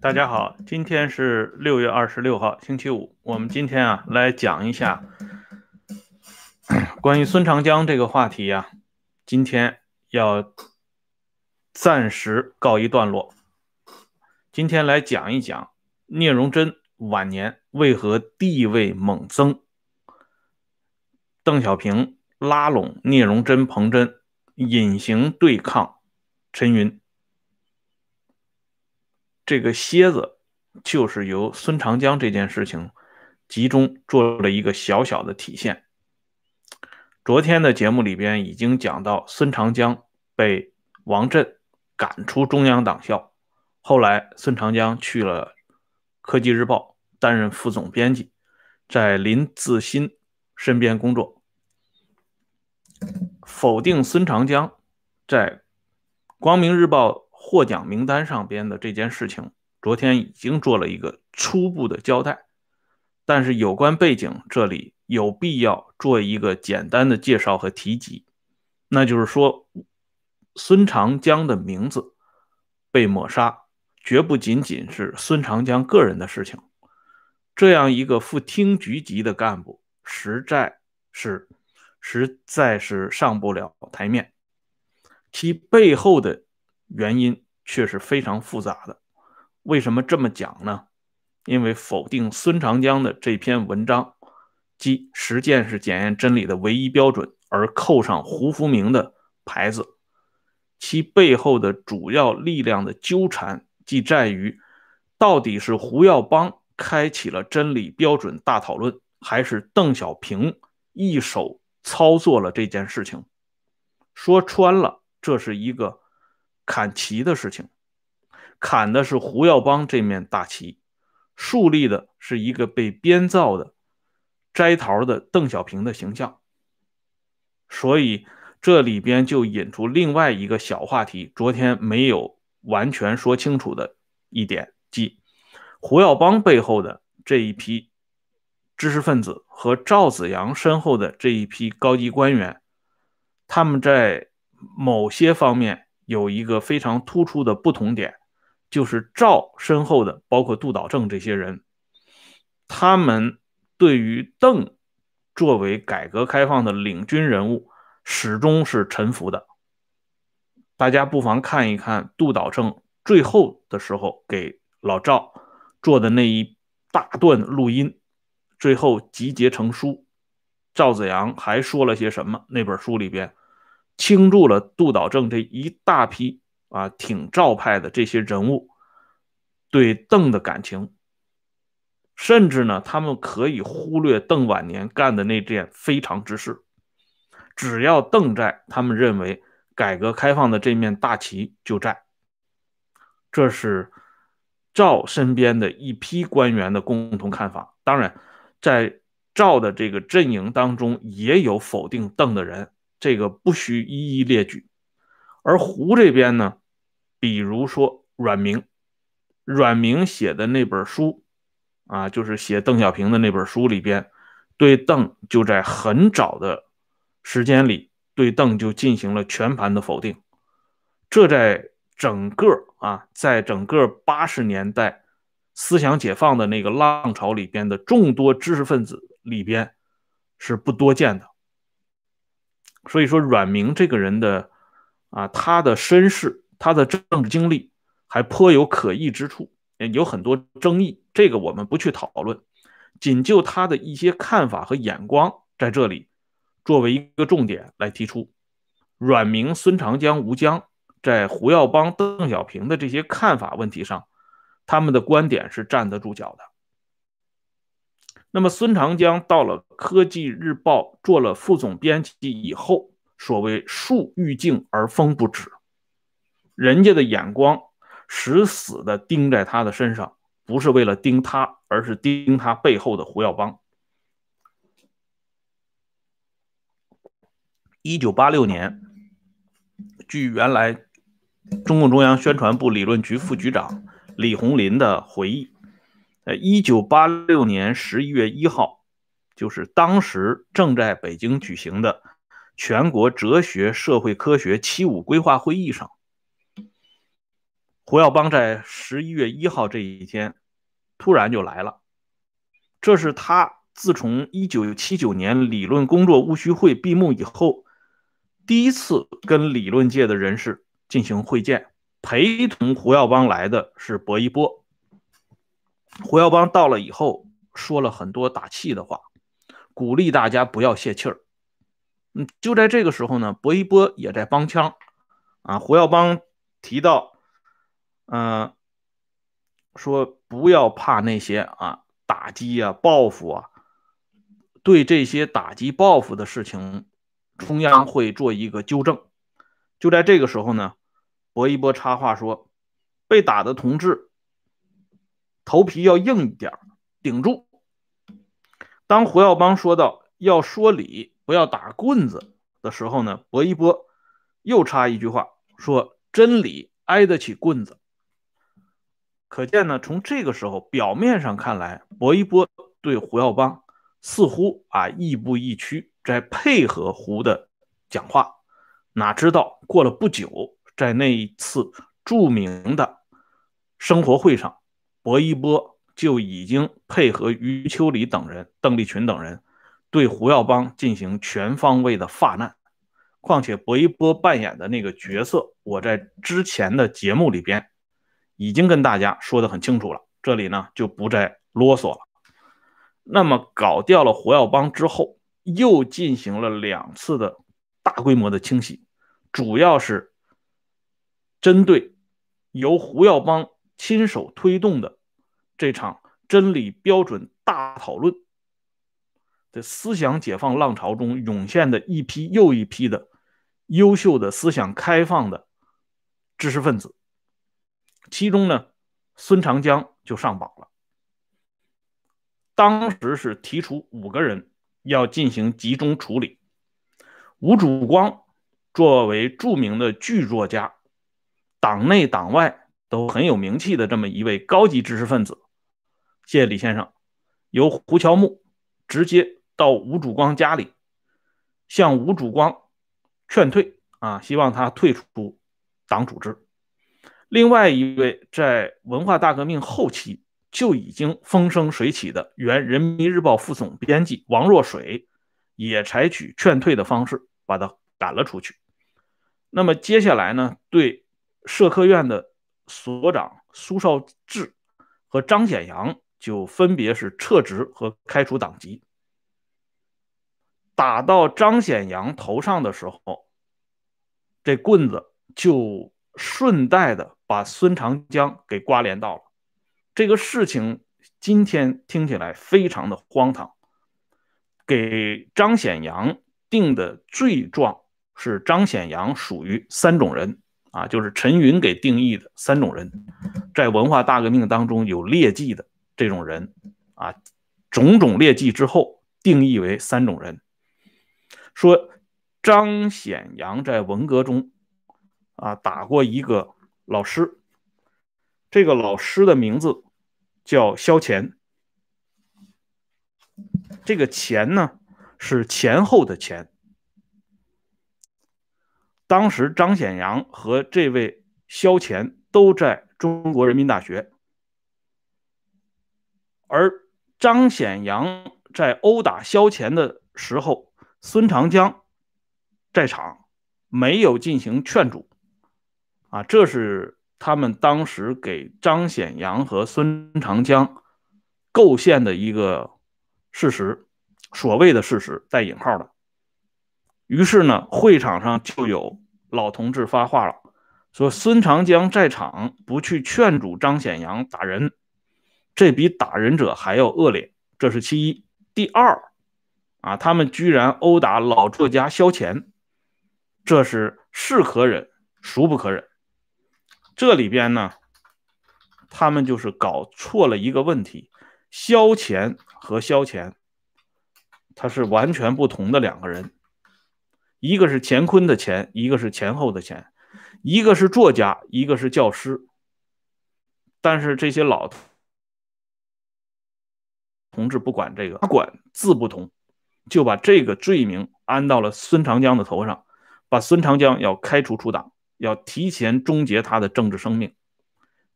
大家好，今天是六月二十六号，星期五。我们今天啊来讲一下关于孙长江这个话题呀，今天要暂时告一段落。今天来讲一讲聂荣臻晚年为何地位猛增，邓小平拉拢聂荣臻、彭真，隐形对抗陈云。这个蝎子就是由孙长江这件事情集中做了一个小小的体现。昨天的节目里边已经讲到，孙长江被王震赶出中央党校，后来孙长江去了科技日报担任副总编辑，在林自新身边工作。否定孙长江在光明日报。获奖名单上边的这件事情，昨天已经做了一个初步的交代，但是有关背景这里有必要做一个简单的介绍和提及，那就是说，孙长江的名字被抹杀，绝不仅仅是孙长江个人的事情，这样一个副厅局级的干部，实在是实在是上不了台面，其背后的。原因却是非常复杂的。为什么这么讲呢？因为否定孙长江的这篇文章，即实践是检验真理的唯一标准，而扣上胡福明的牌子，其背后的主要力量的纠缠，即在于到底是胡耀邦开启了真理标准大讨论，还是邓小平一手操作了这件事情？说穿了，这是一个。砍旗的事情，砍的是胡耀邦这面大旗，树立的是一个被编造的摘桃的邓小平的形象。所以这里边就引出另外一个小话题，昨天没有完全说清楚的一点，即胡耀邦背后的这一批知识分子和赵子阳身后的这一批高级官员，他们在某些方面。有一个非常突出的不同点，就是赵身后的包括杜导正这些人，他们对于邓作为改革开放的领军人物始终是臣服的。大家不妨看一看杜导正最后的时候给老赵做的那一大段录音，最后集结成书，赵子阳还说了些什么？那本书里边。倾注了杜导正这一大批啊挺赵派的这些人物对邓的感情，甚至呢，他们可以忽略邓晚年干的那件非常之事，只要邓在，他们认为改革开放的这面大旗就在。这是赵身边的一批官员的共同看法。当然，在赵的这个阵营当中，也有否定邓的人。这个不需一一列举，而胡这边呢，比如说阮明，阮明写的那本书啊，就是写邓小平的那本书里边，对邓就在很早的时间里对邓就进行了全盘的否定，这在整个啊，在整个八十年代思想解放的那个浪潮里边的众多知识分子里边是不多见的。所以说，阮明这个人的啊，他的身世、他的政治经历还颇有可议之处，有很多争议。这个我们不去讨论，仅就他的一些看法和眼光，在这里作为一个重点来提出。阮明、孙长江、吴江在胡耀邦、邓小平的这些看法问题上，他们的观点是站得住脚的。那么，孙长江到了科技日报做了副总编辑以后，所谓树欲静而风不止，人家的眼光死死的盯在他的身上，不是为了盯他，而是盯他背后的胡耀邦。一九八六年，据原来中共中央宣传部理论局副局长李鸿林的回忆。呃，一九八六年十一月一号，就是当时正在北京举行的全国哲学社会科学“七五”规划会议上，胡耀邦在十一月一号这一天突然就来了，这是他自从一九七九年理论工作务虚会闭幕以后，第一次跟理论界的人士进行会见。陪同胡耀邦来的是薄一波。胡耀邦到了以后，说了很多打气的话，鼓励大家不要泄气儿。嗯，就在这个时候呢，薄一波也在帮腔啊。胡耀邦提到，嗯，说不要怕那些啊打击啊报复啊，对这些打击报复的事情，中央会做一个纠正。就在这个时候呢，薄一波插话说，被打的同志头皮要硬一点，顶住。当胡耀邦说到要说理。不要打棍子的时候呢，薄一波又插一句话说：“真理挨得起棍子。”可见呢，从这个时候表面上看来，薄一波对胡耀邦似乎啊亦步亦趋，在配合胡的讲话。哪知道过了不久，在那一次著名的生活会上，薄一波就已经配合余秋里等人、邓丽群等人。对胡耀邦进行全方位的发难，况且薄一波扮演的那个角色，我在之前的节目里边已经跟大家说的很清楚了，这里呢就不再啰嗦了。那么搞掉了胡耀邦之后，又进行了两次的大规模的清洗，主要是针对由胡耀邦亲手推动的这场真理标准大讨论。在思想解放浪潮中涌现的一批又一批的优秀的思想开放的知识分子，其中呢，孙长江就上榜了。当时是提出五个人要进行集中处理。吴曙光作为著名的剧作家，党内党外都很有名气的这么一位高级知识分子，谢谢李先生由胡乔木直接。到吴祖光家里，向吴祖光劝退啊，希望他退出党组织。另外一位在文化大革命后期就已经风生水起的原人民日报副总编辑王若水，也采取劝退的方式把他赶了出去。那么接下来呢，对社科院的所长苏绍智和张显阳就分别是撤职和开除党籍。打到张显阳头上的时候，这棍子就顺带的把孙长江给刮连到了。这个事情今天听起来非常的荒唐。给张显阳定的罪状是张显阳属于三种人啊，就是陈云给定义的三种人，在文化大革命当中有劣迹的这种人啊，种种劣迹之后定义为三种人。说张显阳在文革中啊打过一个老师，这个老师的名字叫萧乾，这个乾呢是前后的前。当时张显阳和这位萧乾都在中国人民大学，而张显阳在殴打萧乾的时候。孙长江在场，没有进行劝阻，啊，这是他们当时给张显阳和孙长江构陷的一个事实，所谓的事实带引号的。于是呢，会场上就有老同志发话了，说孙长江在场不去劝阻张显阳打人，这比打人者还要恶劣，这是其一。第二。啊，他们居然殴打老作家萧乾，这是是可忍，孰不可忍？这里边呢，他们就是搞错了一个问题：萧乾和萧乾，他是完全不同的两个人，一个是乾坤的乾，一个是前后的前，一个是作家，一个是教师。但是这些老同志不管这个，管字不同。就把这个罪名安到了孙长江的头上，把孙长江要开除出党，要提前终结他的政治生命。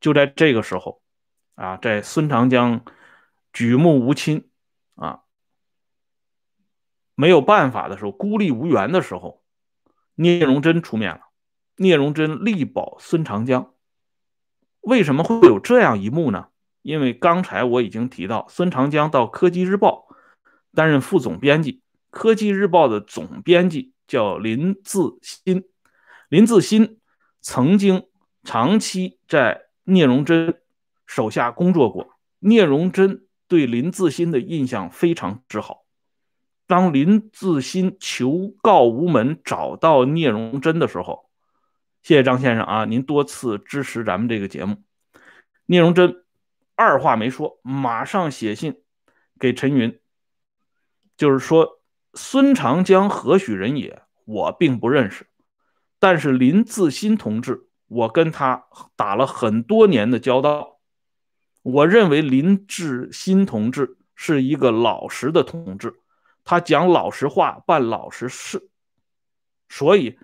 就在这个时候，啊，在孙长江举目无亲啊，没有办法的时候，孤立无援的时候，聂荣臻出面了。聂荣臻力保孙长江。为什么会有这样一幕呢？因为刚才我已经提到，孙长江到科技日报担任副总编辑，科技日报的总编辑叫林自新，林自新曾经长期在聂荣臻手下工作过，聂荣臻对林自新的印象非常之好。当林自新求告无门，找到聂荣臻的时候，谢谢张先生啊，您多次支持咱们这个节目。聂荣臻二话没说，马上写信给陈云，就是说孙长江何许人也，我并不认识，但是林自新同志，我跟他打了很多年的交道，我认为林志新同志是一个老实的同志，他讲老实话，办老实事，所以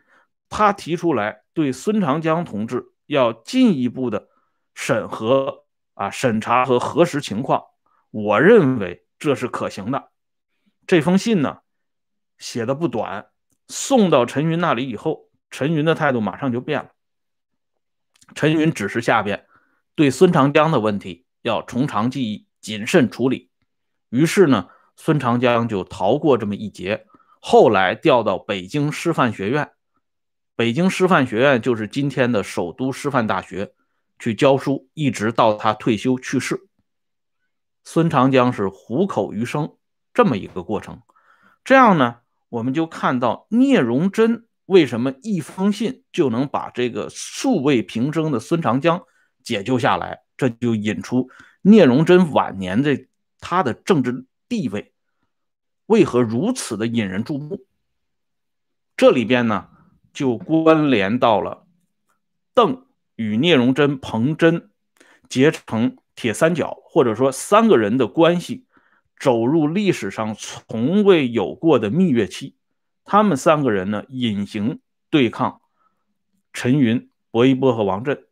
他提出来。对孙长江同志要进一步的审核啊，审查和核实情况，我认为这是可行的。这封信呢写的不短，送到陈云那里以后，陈云的态度马上就变了。陈云指示下边对孙长江的问题要从长计议，谨慎处理。于是呢，孙长江就逃过这么一劫，后来调到北京师范学院。北京师范学院就是今天的首都师范大学，去教书，一直到他退休去世。孙长江是虎口余生这么一个过程。这样呢，我们就看到聂荣臻为什么一封信就能把这个素未平生的孙长江解救下来，这就引出聂荣臻晚年的他的政治地位为何如此的引人注目。这里边呢？就关联到了邓与聂荣臻、彭真结成铁三角，或者说三个人的关系走入历史上从未有过的蜜月期。他们三个人呢，隐形对抗陈云、薄一波和王震。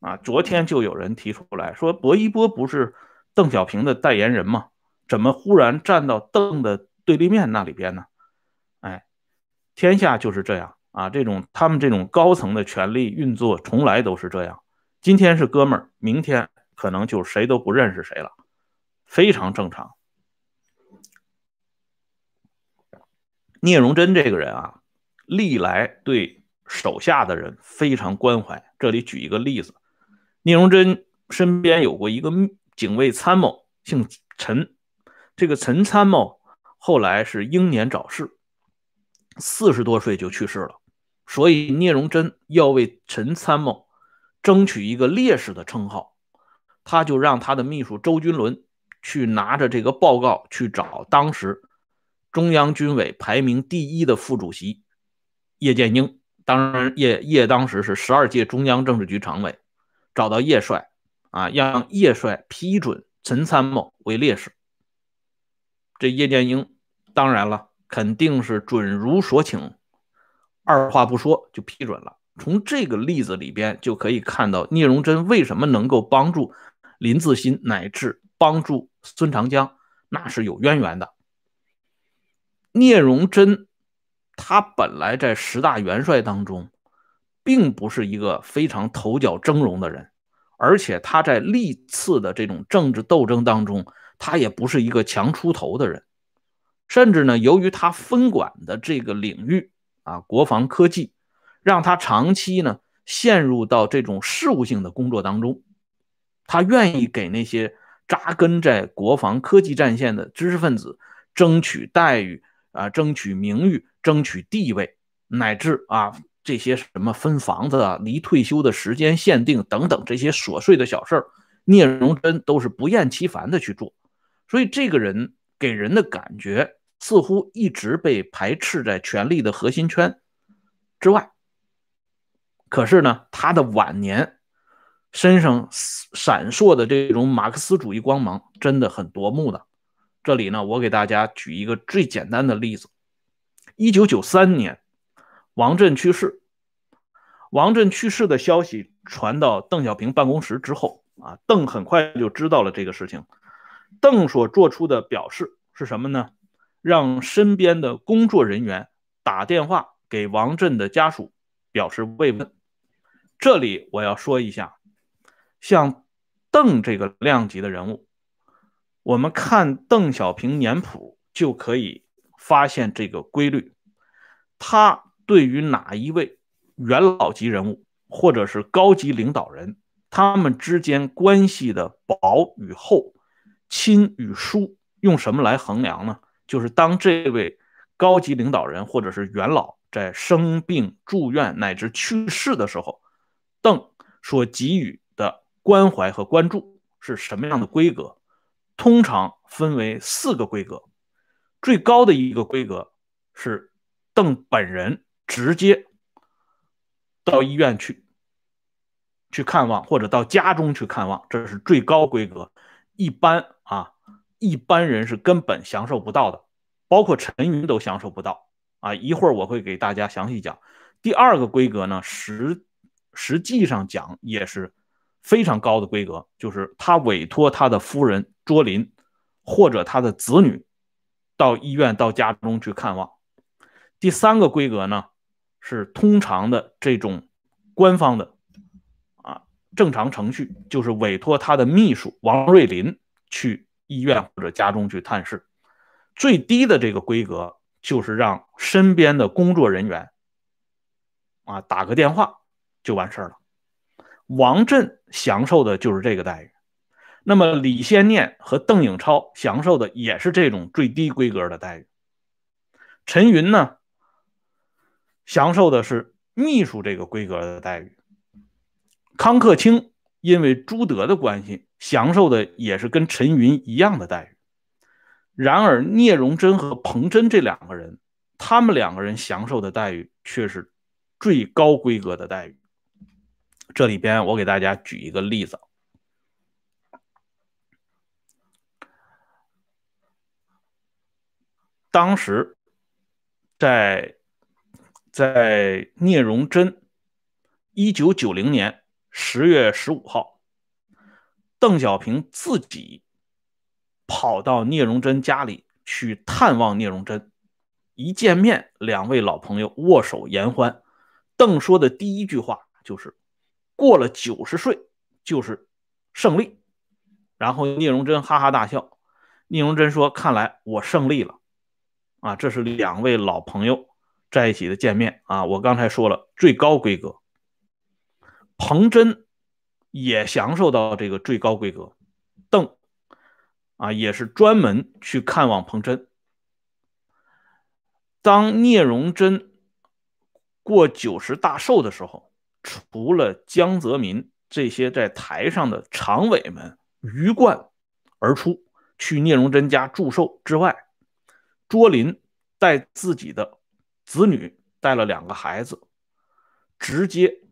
啊，昨天就有人提出来说，薄一波不是邓小平的代言人吗？怎么忽然站到邓的对立面那里边呢？哎，天下就是这样。啊，这种他们这种高层的权力运作从来都是这样，今天是哥们儿，明天可能就谁都不认识谁了，非常正常。聂荣臻这个人啊，历来对手下的人非常关怀。这里举一个例子，聂荣臻身边有过一个警卫参谋，姓陈，这个陈参谋后来是英年早逝，四十多岁就去世了。所以聂荣臻要为陈参谋争取一个烈士的称号，他就让他的秘书周君伦去拿着这个报告去找当时中央军委排名第一的副主席叶剑英。当然，叶叶当时是十二届中央政治局常委，找到叶帅啊，让叶帅批准陈参谋为烈士。这叶剑英当然了，肯定是准如所请。二话不说就批准了。从这个例子里边就可以看到，聂荣臻为什么能够帮助林自新乃至帮助孙长江，那是有渊源的。聂荣臻他本来在十大元帅当中，并不是一个非常头角峥嵘的人，而且他在历次的这种政治斗争当中，他也不是一个强出头的人，甚至呢，由于他分管的这个领域。啊，国防科技让他长期呢陷入到这种事务性的工作当中，他愿意给那些扎根在国防科技战线的知识分子争取待遇啊，争取名誉，争取地位，乃至啊这些什么分房子啊、离退休的时间限定等等这些琐碎的小事儿，聂荣臻都是不厌其烦的去做，所以这个人给人的感觉。似乎一直被排斥在权力的核心圈之外。可是呢，他的晚年身上闪烁的这种马克思主义光芒真的很夺目的。这里呢，我给大家举一个最简单的例子：一九九三年，王震去世，王震去世的消息传到邓小平办公室之后，啊，邓很快就知道了这个事情。邓所做出的表示是什么呢？让身边的工作人员打电话给王震的家属表示慰问。这里我要说一下，像邓这个量级的人物，我们看邓小平年谱就可以发现这个规律。他对于哪一位元老级人物或者是高级领导人，他们之间关系的薄与厚。亲与疏用什么来衡量呢？就是当这位高级领导人或者是元老在生病、住院乃至去世的时候，邓所给予的关怀和关注是什么样的规格？通常分为四个规格。最高的一个规格是邓本人直接到医院去去看望，或者到家中去看望，这是最高规格。一般，一般人是根本享受不到的，包括陈云都享受不到啊。一会儿我会给大家详细讲。第二个规格呢，实实际上讲也是非常高的规格，就是他委托他的夫人卓林或者他的子女到医院到家中去看望。第三个规格呢，是通常的这种官方的啊。正常程序就是委托他的秘书王瑞林去医院或者家中去探视，最低的这个规格就是让身边的工作人员啊打个电话就完事儿了。王震享受的就是这个待遇，那么李先念和邓颖超享受的也是这种最低规格的待遇。陈云呢，享受的是秘书这个规格的待遇。康克清因为朱德的关系，享受的也是跟陈云一样的待遇。然而聂荣臻和彭真这两个人，他们两个人享受的待遇却是最高规格的待遇。这里边我给大家举一个例子，当时在在聂荣臻一九九零年。十月十五号，邓小平自己跑到聂荣臻家里去探望聂荣臻。一见面，两位老朋友握手言欢。邓说的第一句话就是：“过了九十岁就是胜利。”然后聂荣臻哈哈大笑。聂荣臻说：“看来我胜利了。”啊，这是两位老朋友在一起的见面啊。我刚才说了，最高规格。彭真也享受到这个最高规格，邓啊也是专门去看望彭真。当聂荣臻过九十大寿的时候，除了江泽民这些在台上的常委们鱼贯而出去聂荣臻家祝寿之外，卓林带自己的子女带了两个孩子，直接。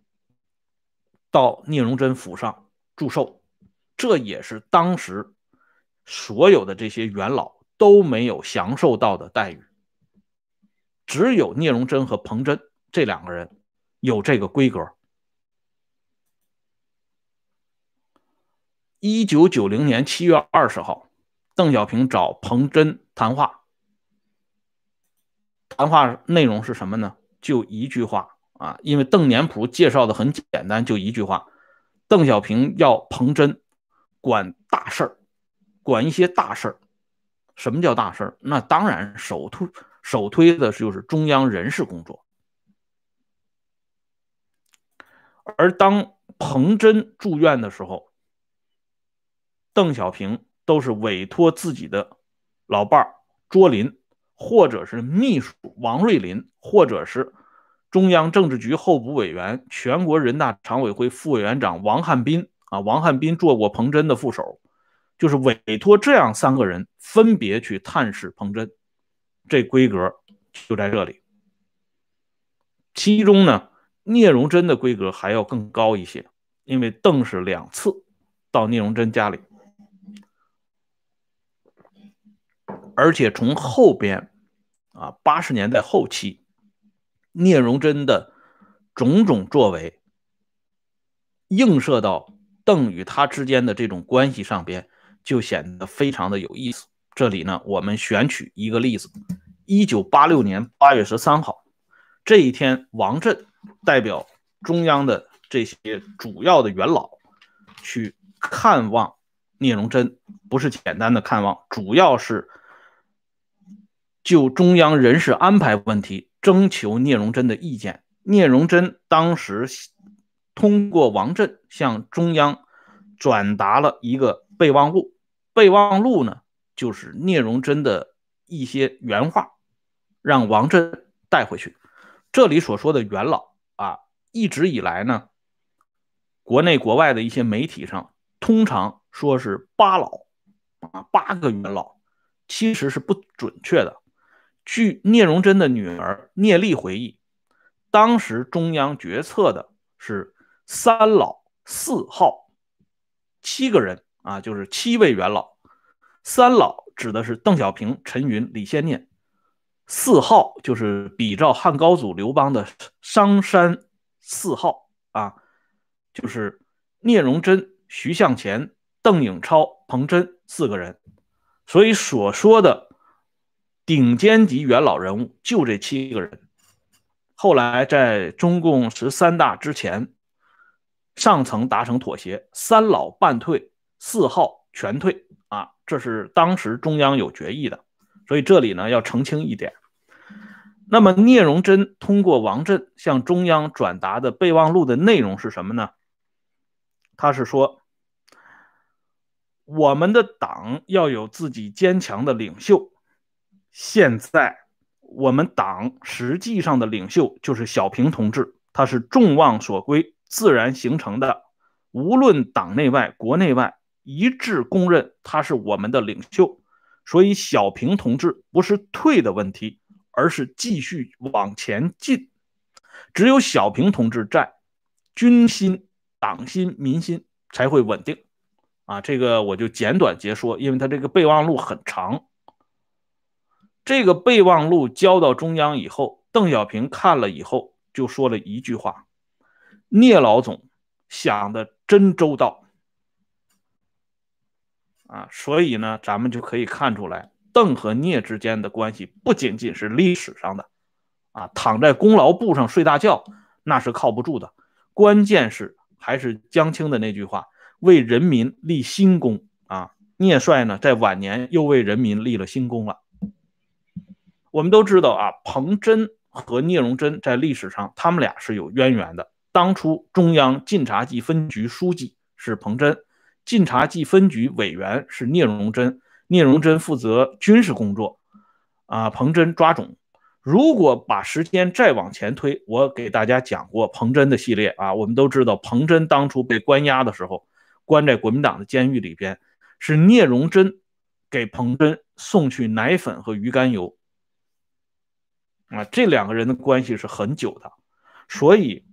到聂荣臻府上祝寿，这也是当时所有的这些元老都没有享受到的待遇，只有聂荣臻和彭真这两个人有这个规格。一九九零年七月二十号，邓小平找彭真谈话，谈话内容是什么呢？就一句话。啊，因为邓年谱介绍的很简单，就一句话：邓小平要彭真管大事儿，管一些大事儿。什么叫大事儿？那当然首推首推的就是中央人事工作。而当彭真住院的时候，邓小平都是委托自己的老伴儿卓林，或者是秘书王瑞林，或者是。中央政治局候补委员、全国人大常委会副委员长王汉斌啊，王汉斌做过彭真的副手，就是委托这样三个人分别去探视彭真，这规格就在这里。其中呢，聂荣臻的规格还要更高一些，因为邓是两次到聂荣臻家里，而且从后边啊，八十年代后期。聂荣臻的种种作为映射到邓与他之间的这种关系上边，就显得非常的有意思。这里呢，我们选取一个例子：一九八六年八月十三号这一天，王震代表中央的这些主要的元老去看望聂荣臻，不是简单的看望，主要是就中央人事安排问题征求聂荣臻的意见。聂荣臻当时通过王震向中央转达了一个备忘录，备忘录呢就是聂荣臻的一些原话，让王震带回去。这里所说的元老啊，一直以来呢，国内国外的一些媒体上通常说是八老啊，八个元老，其实是不准确的。据聂荣臻的女儿聂丽回忆。当时中央决策的是三老四号七个人啊，就是七位元老。三老指的是邓小平、陈云、李先念，四号就是比照汉高祖刘邦的商山四号啊，就是聂荣臻、徐向前、邓颖超、彭真四个人。所以所说的顶尖级元老人物就这七个人。后来在中共十三大之前，上层达成妥协，三老半退，四号全退啊，这是当时中央有决议的。所以这里呢要澄清一点。那么聂荣臻通过王震向中央转达的备忘录的内容是什么呢？他是说，我们的党要有自己坚强的领袖。现在。我们党实际上的领袖就是小平同志，他是众望所归，自然形成的。无论党内外、国内外一致公认他是我们的领袖，所以小平同志不是退的问题，而是继续往前进。只有小平同志在，军心、党心、民心才会稳定。啊，这个我就简短截说，因为他这个备忘录很长。这个备忘录交到中央以后，邓小平看了以后就说了一句话：“聂老总想的真周到啊！”所以呢，咱们就可以看出来，邓和聂之间的关系不仅仅是历史上的啊，躺在功劳簿上睡大觉那是靠不住的。关键是还是江青的那句话：“为人民立新功啊！”聂帅呢，在晚年又为人民立了新功了。我们都知道啊，彭真和聂荣臻在历史上，他们俩是有渊源的。当初中央晋察冀分局书记是彭真，晋察冀分局委员是聂荣臻，聂荣臻负责军事工作，啊，彭真抓种。如果把时间再往前推，我给大家讲过彭真的系列啊，我们都知道彭真当初被关押的时候，关在国民党的监狱里边，是聂荣臻给彭真送去奶粉和鱼肝油。啊，这两个人的关系是很久的，所以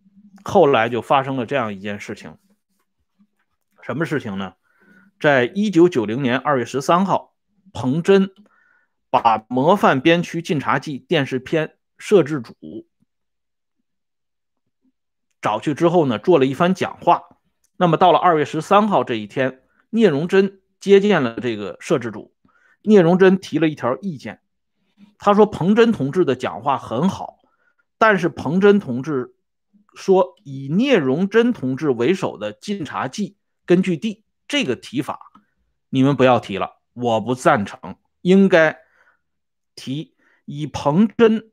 后来就发生了这样一件事情。什么事情呢？在一九九零年二月十三号，彭真把模范边区晋察冀电视片摄制组找去之后呢，做了一番讲话。那么到了二月十三号这一天，聂荣臻接见了这个摄制组，聂荣臻提了一条意见。他说：“彭真同志的讲话很好，但是彭真同志说以聂荣臻同志为首的晋察冀根据地这个提法，你们不要提了，我不赞成。应该提以彭真、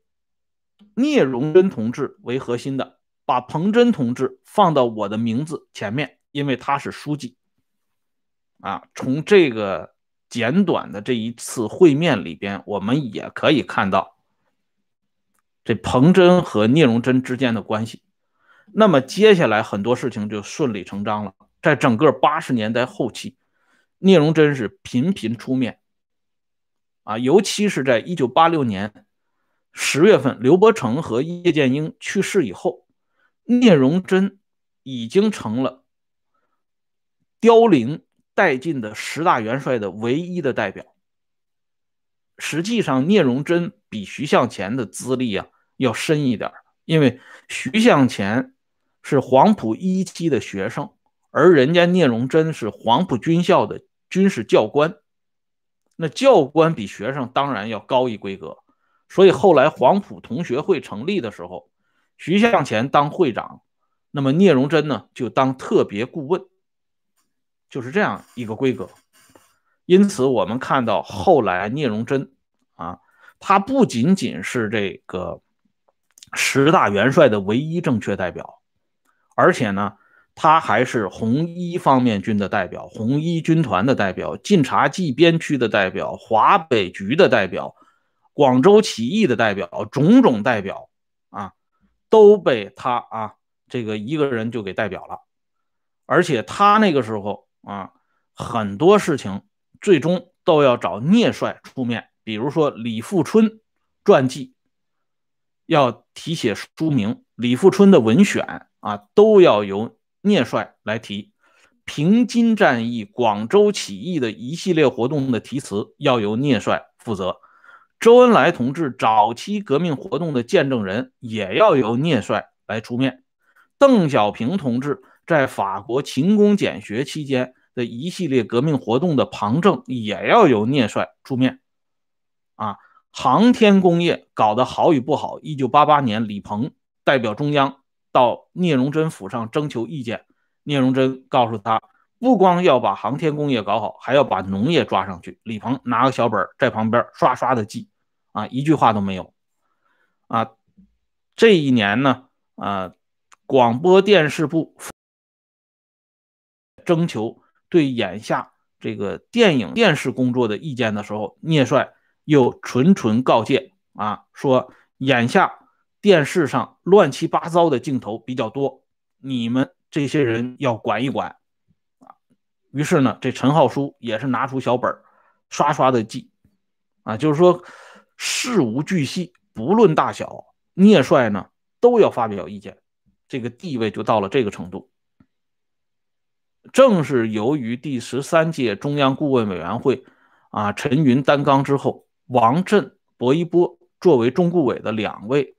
聂荣臻同志为核心的，把彭真同志放到我的名字前面，因为他是书记。啊，从这个。”简短的这一次会面里边，我们也可以看到这彭真和聂荣臻之间的关系。那么接下来很多事情就顺理成章了。在整个八十年代后期，聂荣臻是频频出面啊，尤其是在一九八六年十月份，刘伯承和叶剑英去世以后，聂荣臻已经成了凋零。带进的十大元帅的唯一的代表。实际上，聂荣臻比徐向前的资历啊要深一点，因为徐向前是黄埔一期的学生，而人家聂荣臻是黄埔军校的军事教官，那教官比学生当然要高一规格。所以后来黄埔同学会成立的时候，徐向前当会长，那么聂荣臻呢就当特别顾问，就是这样一个规格。因此，我们看到后来聂荣臻啊，他不仅仅是这个十大元帅的唯一正确代表，而且呢，他还是红一方面军的代表、红一军团的代表、晋察冀边区的代表、华北局的代表。广州起义的代表，种种代表啊，都被他啊这个一个人就给代表了，而且他那个时候啊，很多事情最终都要找聂帅出面，比如说李富春传记要题写书名，李富春的文选啊都要由聂帅来提，平津战役、广州起义的一系列活动的题词要由聂帅负责。周恩来同志早期革命活动的见证人也要由聂帅来出面，邓小平同志在法国勤工俭学期间的一系列革命活动的旁证也要由聂帅出面。啊，航天工业搞得好与不好，一九八八年李鹏代表中央到聂荣臻府上征求意见，聂荣臻告诉他，不光要把航天工业搞好，还要把农业抓上去。李鹏拿个小本在旁边刷刷的记。啊，一句话都没有。啊，这一年呢，啊，广播电视部征求对眼下这个电影电视工作的意见的时候，聂帅又纯纯告诫啊，说眼下电视上乱七八糟的镜头比较多，你们这些人要管一管。啊，于是呢，这陈浩书也是拿出小本刷刷的记，啊，就是说。事无巨细，不论大小，聂帅呢都要发表意见，这个地位就到了这个程度。正是由于第十三届中央顾问委员会啊，陈云担纲之后，王震、薄一波作为中顾委的两位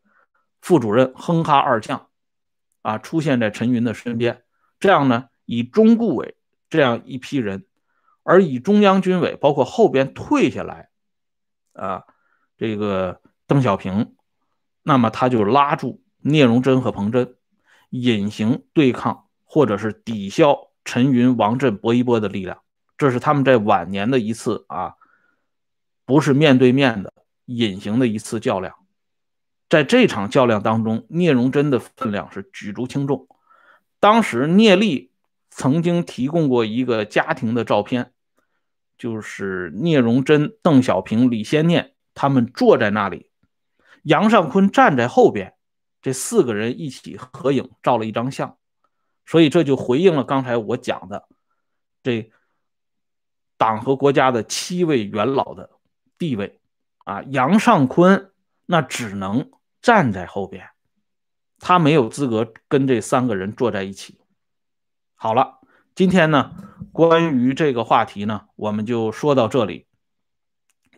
副主任哼哈二将啊，出现在陈云的身边，这样呢，以中顾委这样一批人，而以中央军委包括后边退下来啊。这个邓小平，那么他就拉住聂荣臻和彭真，隐形对抗或者是抵消陈云、王震、薄一波的力量。这是他们在晚年的一次啊，不是面对面的隐形的一次较量。在这场较量当中，聂荣臻的分量是举足轻重。当时聂力曾经提供过一个家庭的照片，就是聂荣臻、邓小平、李先念。他们坐在那里，杨尚昆站在后边，这四个人一起合影照了一张相，所以这就回应了刚才我讲的这党和国家的七位元老的地位啊。杨尚昆那只能站在后边，他没有资格跟这三个人坐在一起。好了，今天呢，关于这个话题呢，我们就说到这里。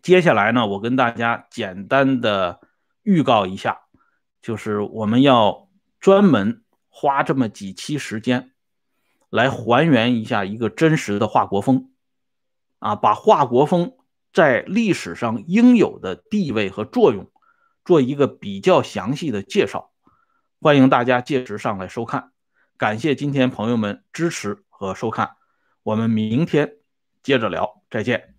接下来呢，我跟大家简单的预告一下，就是我们要专门花这么几期时间，来还原一下一个真实的华国锋，啊，把华国锋在历史上应有的地位和作用，做一个比较详细的介绍。欢迎大家届时上来收看，感谢今天朋友们支持和收看，我们明天接着聊，再见。